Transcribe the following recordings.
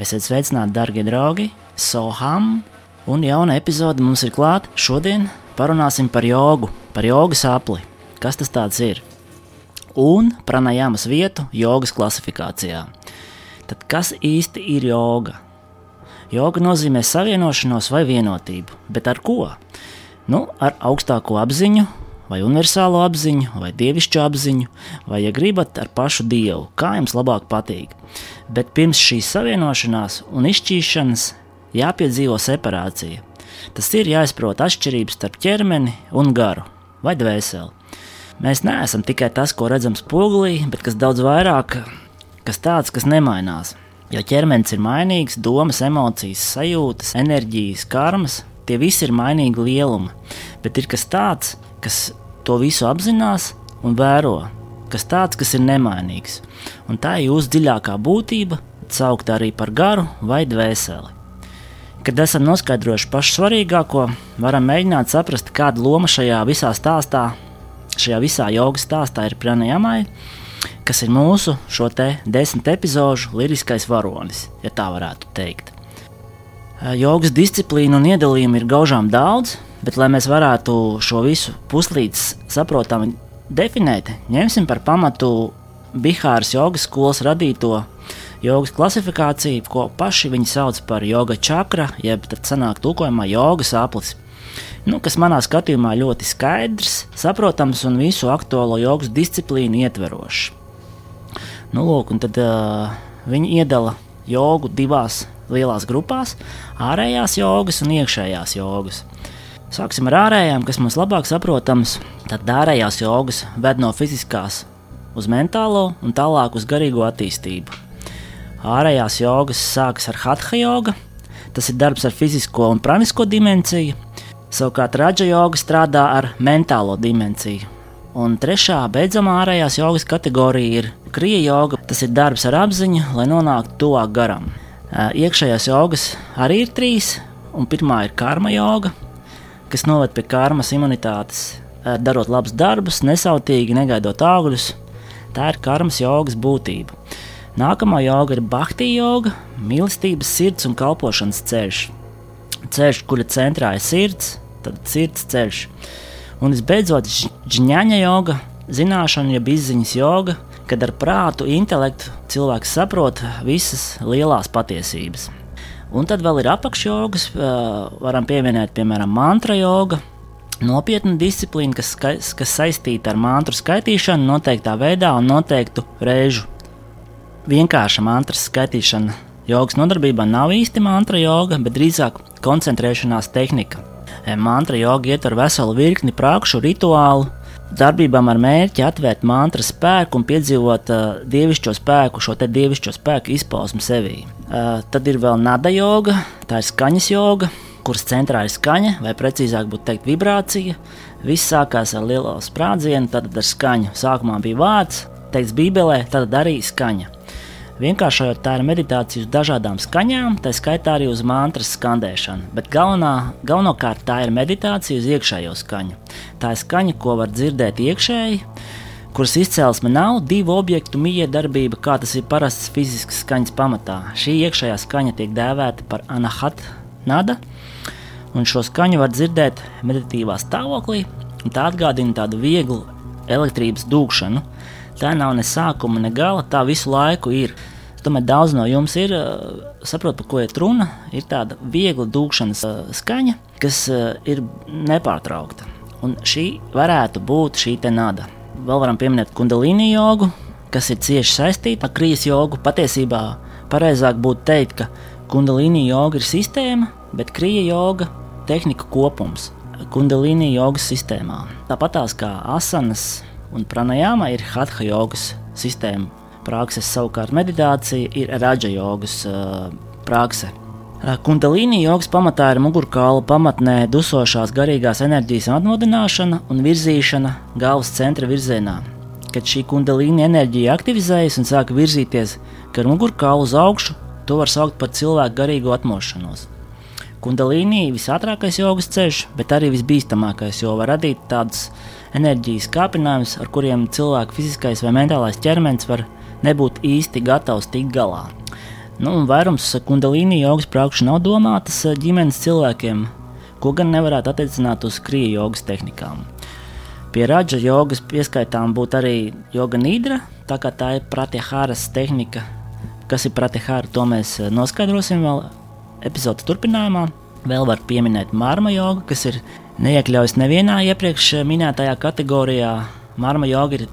Esiet sveicināti, darbie draugi! Soham! Un jauna epizode mums ir klāta. Šodien parunāsim par jogu, par jogas apli. Kas tas ir? Un pranajāmas vietu jogas klasifikācijā. Tad kas īsti ir joga? Joga nozīmē savienošanos vai vienotību, bet ar ko? Nu, ar augstāko apziņu, vai universālo apziņu, vai dievišķu apziņu, vai, ja gribat, ar pašu dievu, kā jums labāk patīk. Bet pirms šīs savienošanās un izšķīšanas jāpiedzīvo separācija. Tas ir jāizprot atšķirības starp ķermeni un garu vai dvēseli. Mēs neesam tikai tas, ko redzam spogulī, bet kas daudz vairāk, kas tāds, kas nemainās. Jo ķermenis ir mainīgs, domas, emocijas, sajūtas, enerģijas, karmas, tie visi ir mainīgi lielumi. Bet ir kas tāds, kas to visu apzinās un vēro, kas tāds, kas ir nemainīgs. Un tā ir jūsu dziļākā būtība, saukt arī par garu vai dvēseli. Kad esam noskaidrojuši pašu svarīgāko, varam mēģināt saprast, kāda loma šajā visā stāstā, šajā visā jogas stāstā ir pranajamai, kas ir mūsu šo te desmit epizodu liriskais varonis, ja tā varētu teikt. Jogas disciplīnu un iedalījumu ir gaužām daudz, Bet, lai mēs varētu šo visu puslīdz saprotami definēt, ņemsim par pamatu Bihāras jogas skolas radīto jogas klasifikāciju, ko paši viņi sauc par joga čakra, jeb tā sanāk tulkojumā jogas aplis. Nu, kas manā skatījumā ļoti skaidrs, saprotams un visu aktuālo jogas disciplīnu ietverošs. Nu, lūk, tad uh, viņi iedala jogu divās lielās grupās - ārējās jogas un iekšējās jogas. Sāksim ar ārējām, kas mums labāk saprotams. Tad ārējās jogas ved no fiziskās uz mentālo un tālāk uz garīgo attīstību. Ārējās jogas sākas ar hatha jogu, tas ir darbs ar fizisko un pranisko dimensiju. Savukārt raģa joga strādā ar mentālo dimensiju. Un trešā, beidzamā ārējās jogas kategorija ir krija joga. Tas ir darbs ar apziņu, lai nonāktu tuvāk garam. Iekšējās jogas arī ir trīs, un pirmā ir karma joga, kas noved pie karmas imunitātes, darot labus darbus, nesautīgi, negaidot augļus. Tā ir karmas jogas būtība. Nākamā joga ir Bhakti joga, mīlestības, sirds un kalpošanas ceļš. Ceļš, kura centrā ir sirds, tad sirds ceļš. Un visbeidzot, žņaņa joga, zināšana, jeb izziņas joga, kad ar prātu, intelektu cilvēks saprot visas lielās patiesības. Un tad vēl ir apakšjogas, varam pieminēt, piemēram, mantra joga. Nopietna disciplīna, kas, kas saistīta ar mantru skaitīšanu noteiktā veidā un noteiktu reižu. Vienkārša mantras skaitīšana jogas nodarbībā nav īsti mantra joga, bet drīzāk koncentrēšanās tehnika. Mantra joga ietver veselu virkni prākšu rituālu, darbībām ar mērķi atvērt mantra spēku un piedzīvot uh, dievišķo spēku, šo te dievišķo spēku izpausmu sevī. Uh, tad ir vēl nada joga, tā ir skaņas joga, kuras centrā ir skaņa, vai precīzāk būtu teikt, vibrācija. Viss sākās ar lielo sprādzienu, tad ar skaņu. Sākumā bija vārds, teikts Bībelē, tad arī skaņa. Vienkāršojot, tā ir meditācija uz dažādām skaņām, tā skaitā arī uz mantras skandēšanu, bet galvenā, galvenokārt tā ir meditācija uz iekšējo skaņu. Tā ir skaņa, ko var dzirdēt iekšēji, kuras izcelsme nav divu objektu miedarbība, kā tas ir parasts fizisks skaņas pamatā. Šī iekšējā skaņa tiek dēvēta par anahat nada, un šo skaņu var dzirdēt meditatīvā stāvoklī, un tā atgādina tādu vieglu elektrības dūkšanu. Tā nav ne sākuma, ne gala, tā visu laiku ir. Es domāju, daudz no jums ir, saprot, par ko ir runa. Ir tāda viegla dūkšanas skaņa, kas ir nepārtraukta. Un šī varētu būt šī nada. Vēl varam pieminēt kundalīnu jogu, kas ir cieši saistīta ar krīzes jogu. Patiesībā pareizāk būtu teikt, ka kundalīnu joga ir sistēma, bet krīja joga tehnika kopums. Kundalīnu jogas sistēmā. Tāpat tās kā asanas, un pranajāma ir hatha jogas sistēma. Prakses savukārt meditācija ir raģa jogas uh, prakse. Kundalīni jogas pamatā ir mugurkaula pamatnē dusošās garīgās enerģijas atmodināšana un virzīšana galvas centra virzienā. Kad šī kundalīna enerģija aktivizējas un sāk virzīties ar mugurkaulu uz augšu, to var saukt par cilvēku garīgo atmošanos. Kundalīnī ir visātrākais jogas ceļš, bet arī visbīstamākais, jo var radīt tādus enerģijas kāpinājumus, ar kuriem cilvēka fiziskais vai mentālais ķermenis var nebūt īsti gatavs tikt galā. Nu, vairums kundalīni jogas prakšu nav domātas ģimenes cilvēkiem, ko gan nevarētu attiecināt uz krievu jogas tehnikām. Pie raža jogas pieskaitām būtu arī joga nīdra, tā kā tā ir pratihāras tehnika. Kas ir pratihāra, to mēs noskaidrosim vēl epizodes turpinājumā. Vēl var pieminēt marma jogu, kas ir neiekļaujas nevienā iepriekš minētajā kategorijā. Marma joga ir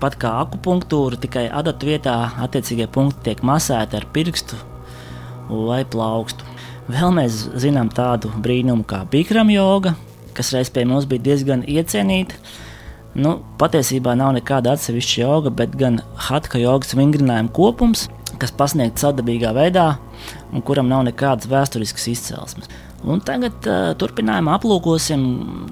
tikpat kā akupunktūra, tikai adatu vietā attiecīgie punkti tiek masēti ar pirkstu vai plaukstu. Vēl mēs zinām tādu brīnumu kā bikram joga, kas reiz pie mums bija diezgan iecienīta. Nu, patiesībā nav nekāda atsevišķa joga, bet gan hatka jogas vingrinājuma kopums, kas pasniegts sadabīgā veidā un kuram nav nekādas vēsturiskas izcelsmes. Un tagad uh, turpinājumā aplūkosim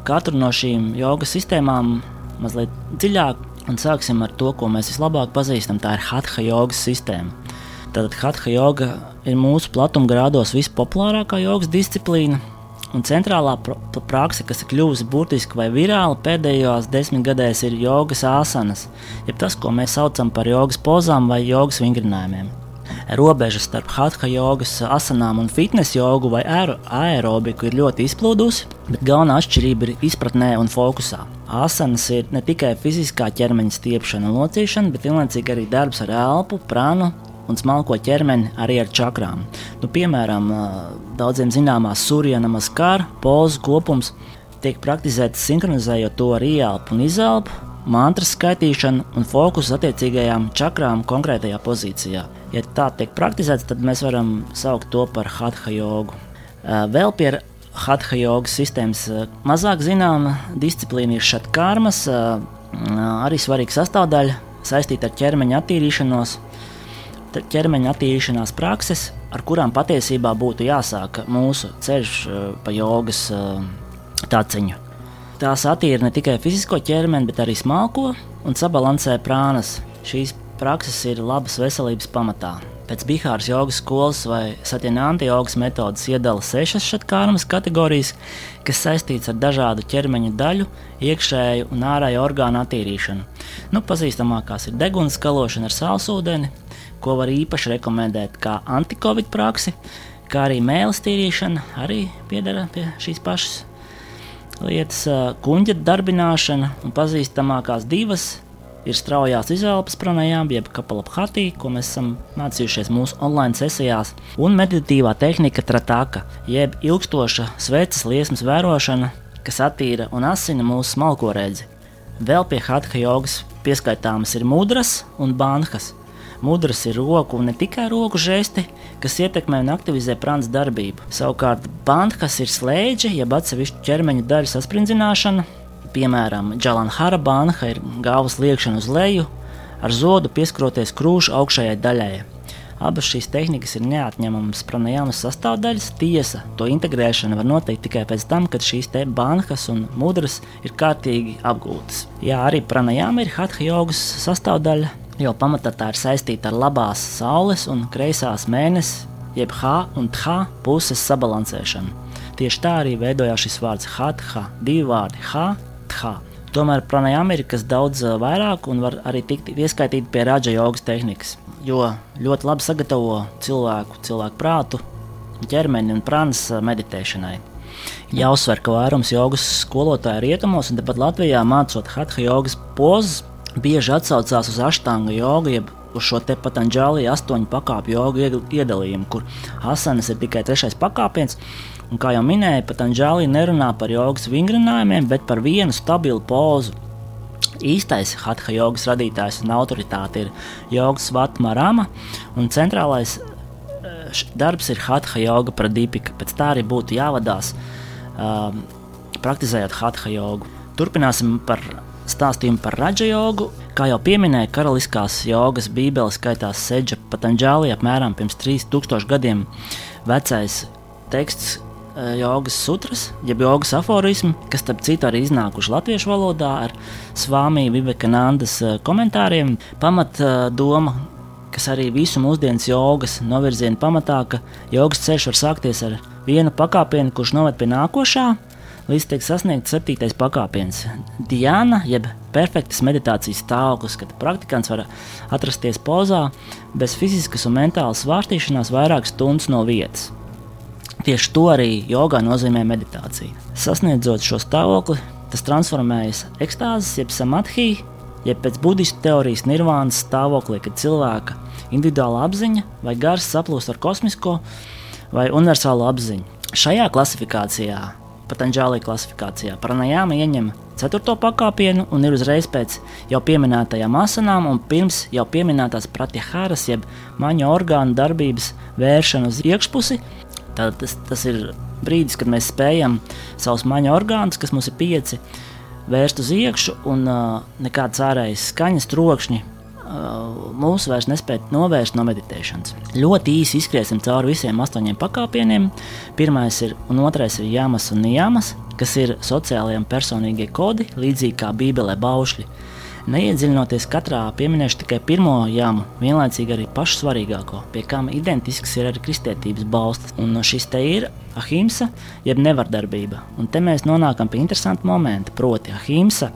katru no šīm jogas sistēmām mazliet dziļāk un sāksim ar to, ko mēs vislabāk pazīstam. Tā ir Hatha jogas sistēma. Tātad Hatha joga ir mūsu platumgrādos vispopulārākā jogas disciplīna. Un centrālā praksa, kas ir kļuvusi burtiski vai virāli pēdējos desmit gadēs, ir jogas āsanas, jeb tas, ko mēs saucam par jogas pozām vai jogas vingrinājumiem robeža starp hatha jogas, asanām un fitnes jogu vai aerobiku ir ļoti izplūdusi, bet galvenā atšķirība ir izpratnē un fokusā. Asanas ir ne tikai fiziskā ķermeņa stiepšana un locīšana, bet vienlaicīgi arī darbs ar elpu, prānu un smalko ķermeni arī ar čakrām. Nu, piemēram, daudziem zināmā surjana maskara pozu kopums tiek praktizēts sinhronizējot to ar ieelpu un izelpu, mantras skaitīšanu un fokusu attiecīgajām čakrām konkrētajā pozīcijā. Ja tā tiek praktizēts, tad mēs varam saukt to par hatha jogu. Vēl pie hatha jogas sistēmas mazāk zināma disciplīna ir šatkārmas, arī svarīga sastāvdaļa saistīta ar ķermeņa attīrīšanos, ķermeņa attīrīšanās prakses, ar kurām patiesībā būtu jāsāk mūsu ceļš pa jogas tāciņu. Tās attīra ne tikai fizisko ķermeni, bet arī smalko un sabalansē prānas. Šīs prakses ir labas veselības pamatā. Pēc Bihāras jogas skolas vai Satyananta jogas metodas iedala sešas šatkārmas kategorijas, kas saistītas ar dažādu ķermeņa daļu, iekšēju un ārēju orgānu attīrīšanu. Nu, pazīstamākās ir deguns skalošana ar sālsūdeni, ko var īpaši rekomendēt kā antikovid praksi, kā arī mēlis tīrīšana arī piedara pie šīs pašas lietas kuģa darbināšana un pazīstamākās divas ir straujās izelpas pranajām, jeb kapelaphatī, ko mēs esam mācījušies mūsu online sesijās, un meditatīvā tehnika trataka, jeb ilgstoša sveces liesmas vērošana, kas attīra un asina mūsu smalko redzi. Vēl pie hatha jogas pieskaitāmas ir mudras un banhas, Mudras ir roku un ne tikai roku žesti, kas ietekmē un aktivizē prāta darbību. Savukārt bandhas ir slēdze, jeb atsevišķa ķermeņa daļu sasprindzināšana. Piemēram, Džalanhara banha ir galvas liekšana uz leju, ar zodu pieskaroties krūšu augšējai daļai. Abas šīs tehnikas ir neatņemamas pranajāmas sastāvdaļas. Tiesa, to integrēšana var notikt tikai pēc tam, kad šīs bankas un mudras ir kārtīgi apgūtas. Jā, arī pranajāma ir hatha jogas sastāvdaļa, jo pamatā tā ir saistīta ar labās saules un kreisās mēnesis, jeb H un T puses sabalansēšanu. Tieši tā arī veidojās šis vārds Hatha, divi vārdi H, T. Tomēr pranajāma ir kas daudz vairāk un var arī tikt ieskaitīta pie raža jogas tehnikas, jo ļoti labi sagatavo cilvēku, cilvēku prātu, ķermeni un prānas meditēšanai. Jāuzsver, ka vairums jogas skolotāju rietumos un tepat Latvijā mācot hatha jogas pozas bieži atsaucās uz aštanga jogu, jeb uz šo te patanģāli astoņu pakāpju jogu iedalījumu, kur asanas ir tikai trešais pakāpiens. Un, kā jau minēju, patanģāli nerunā par jogas vingrinājumiem, bet par vienu stabilu pozu. Īstais hatha jogas radītājs un autoritāte ir jogas vatmarama, un centrālais eh, darbs ir hatha joga pradīpika. Pēc tā arī būtu jāvadās um, praktizējot hatha jogu. Turpināsim par stāstījumu par raža jogu. Kā jau pieminēja, karaliskās jogas bībele skaitās Seģa Patanģāli apmēram pirms 3000 gadiem vecais teksts e, jogas sutras, jeb jogas aforismi, kas, starp citu, arī iznākuši latviešu valodā ar Svāmiju Vivekanandas e, komentāriem. Pamat e, doma, kas arī visu mūsdienas jogas novirziena pamatā, ka jogas ceļš var sākties ar vienu pakāpienu, kurš noved pie nākošā, līdz tiek sasniegts septītais pakāpiens. Diana, jeb perfektas meditācijas stāvoklis, kad praktikants var atrasties pozā bez fiziskas un mentālas svārstīšanās vairākas stundas no vietas. Tieši to arī jogā nozīmē meditācija. Sasniedzot šo stāvokli, tas transformējas ekstāzes, jeb samadhī, jeb pēc budistu teorijas nirvānas stāvoklī, kad cilvēka individuāla apziņa vai gars saplūst ar kosmisko vai universālo apziņu. Šajā klasifikācijā Patanģālī klasifikācijā. Pranajāma ieņem ceturto pakāpienu un ir uzreiz pēc jau pieminētajām asanām un pirms jau pieminētās pratyahāras, jeb maņa orgānu darbības vēršana uz iekšpusi. Tad tas, tas ir brīdis, kad mēs spējam savus maņa orgānus, kas mums ir pieci, vērst uz iekšu un uh, nekādas ārējas skaņas, trokšņi mūs vairs nespēja novērst no meditēšanas. Ļoti īsi izskriesim cauri visiem astoņiem pakāpieniem. Pirmais ir un otrais ir jāmas un nijāmas, kas ir sociālajie un personīgie kodi, līdzīgi kā Bībelē baušļi. Neiedziļinoties katrā, pieminēšu tikai pirmo jāmu, vienlaicīgi arī pašu svarīgāko, pie kam identisks ir arī kristietības balsts. Un šis te ir ahimsa, jeb nevardarbība. Un te mēs nonākam pie interesanta momenta, proti ahimsa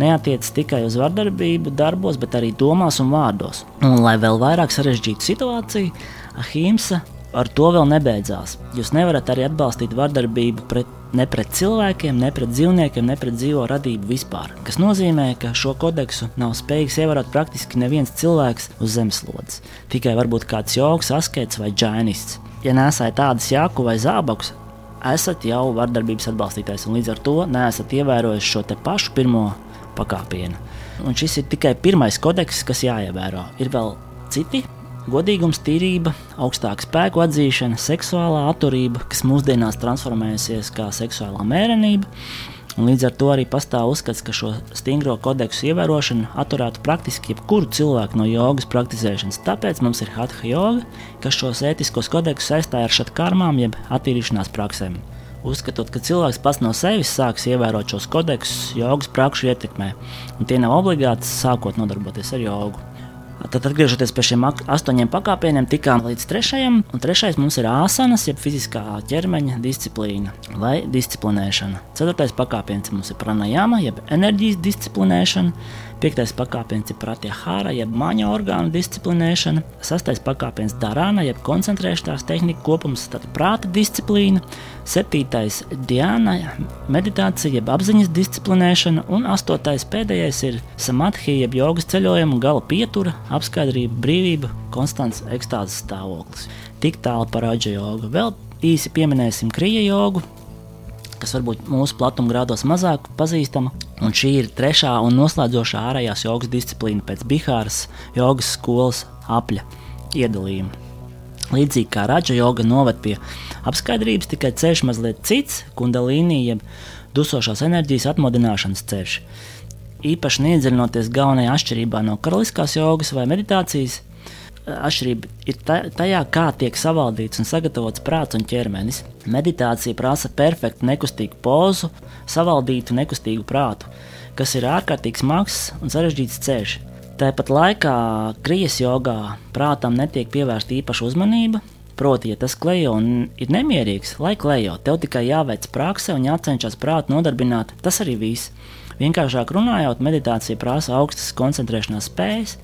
neatiecas tikai uz vardarbību darbos, bet arī domās un vārdos. Un, lai vēl vairāk sarežģītu situāciju, Ahimsa ar to vēl nebeidzās. Jūs nevarat arī atbalstīt vardarbību pret, ne pret cilvēkiem, ne pret dzīvniekiem, ne pret dzīvo radību vispār. Tas nozīmē, ka šo kodeksu nav spējīgs ievērot praktiski neviens cilvēks uz zemeslodes. Tikai varbūt kāds joks, askets vai džainists. Ja nesat tādas jāku vai zābakus, esat jau vardarbības atbalstītājs un līdz ar to neesat ievērojis šo pašu pirmo pakāpienu. Un šis ir tikai pirmais kodeks, kas jāievēro. Ir vēl citi. Godīgums, tīrība, augstāka spēku atzīšana, seksuālā atturība, kas mūsdienās transformējusies kā seksuālā mērenība, Un līdz ar to arī pastāv uzskats, ka šo stingro kodeksu ievērošana atturētu praktiski jebkuru cilvēku no jogas praktizēšanas. Tāpēc mums ir hatha joga, kas šos ētiskos kodeksus saistīja ar šatkarmām, jeb attīrīšanās praksēm uzskatot, ka cilvēks pats no sevis sāks ievērot šos kodeksus, jogas prakšu ietekmē, un tie nav obligāti sākot nodarboties ar jogu. Tad, atgriežoties pie šiem astoņiem pakāpieniem, tikām līdz trešajam. Un trešais mums ir āsanas, jeb fiziskā ķermeņa disciplīna vai disciplinēšana. Ceturtais pakāpiens mums ir pranajama, jeb enerģijas disciplinēšana. Piektais pakāpiens ir pratyahāra, jeb māņa orgānu disciplinēšana. Sastais pakāpiens - darāna, jeb koncentrēšanās tehnika kopums, tad prāta disciplīna. Septītais - diana, meditācija, jeb apziņas disciplinēšana. Un astotais pēdējais ir samadhi, jeb jogas ceļojuma gala pietura, apskaidrība, brīvība, konstants ekstāzes stāvoklis. Tik tālu par aģa jogu. Vēl īsi pieminēsim krija jogu, kas varbūt mūsu platumgrādos mazāk pazīstama. Un šī ir trešā un noslēdzošā ārējās jogas disciplīna pēc Bihāras jogas skolas apļa iedalījuma. Līdzīgi kā raža joga noved pie apskaidrības, tikai ceļš mazliet cits, kundalīnija, jeb dusošās enerģijas atmodināšanas ceļš. Īpaši neiedziļinoties galvenajā atšķirībā no karaliskās jogas vai meditācijas, atšķirība ir tajā, kā tiek savaldīts un sagatavots prāts un ķermenis. Meditācija prasa perfektu, nekustīgu pozu, savaldītu, nekustīgu prātu, kas ir ārkārtīgi smags un sarežģīts ceļš. Tāpat laikā krijas jogā prātam netiek pievērsta īpaša uzmanība. Proti, ja tas klejo un ir nemierīgs, lai klejo, tev tikai jāveic prakse un jācenšas prātu nodarbināt. Tas arī viss. Vienkāršāk runājot, meditācija prasa augstas koncentrēšanās spējas,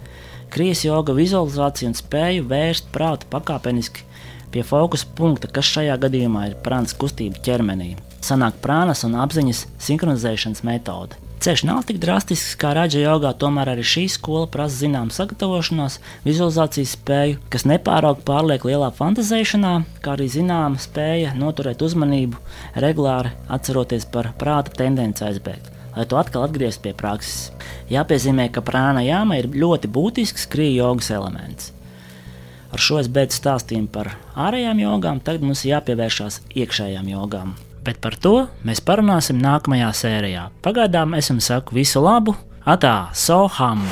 Krijas joga vizualizācija un spēju vērst prātu pakāpeniski pie fokusa punkta, kas šajā gadījumā ir prānas kustība ķermenī. Sanāk prānas un apziņas sinhronizēšanas metode. Ceļš nav tik drastisks kā raģa jogā, tomēr arī šī skola prasa zināmu sagatavošanos, vizualizācijas spēju, kas nepārāk pārliek lielā fantazēšanā, kā arī zināma spēja noturēt uzmanību, regulāri atceroties par prāta tendenci aizbēgt lai to atkal atgrieztu pie prakses. Jāpiezīmē, ka prāna jāma ir ļoti būtisks krīja jogas elements. Ar šo es beidzu stāstījumu par ārējām jogām, tagad mums jāpievēršās iekšējām jogām. Bet par to mēs parunāsim nākamajā sērijā. Pagaidām es jums saku visu labu, atā, soham!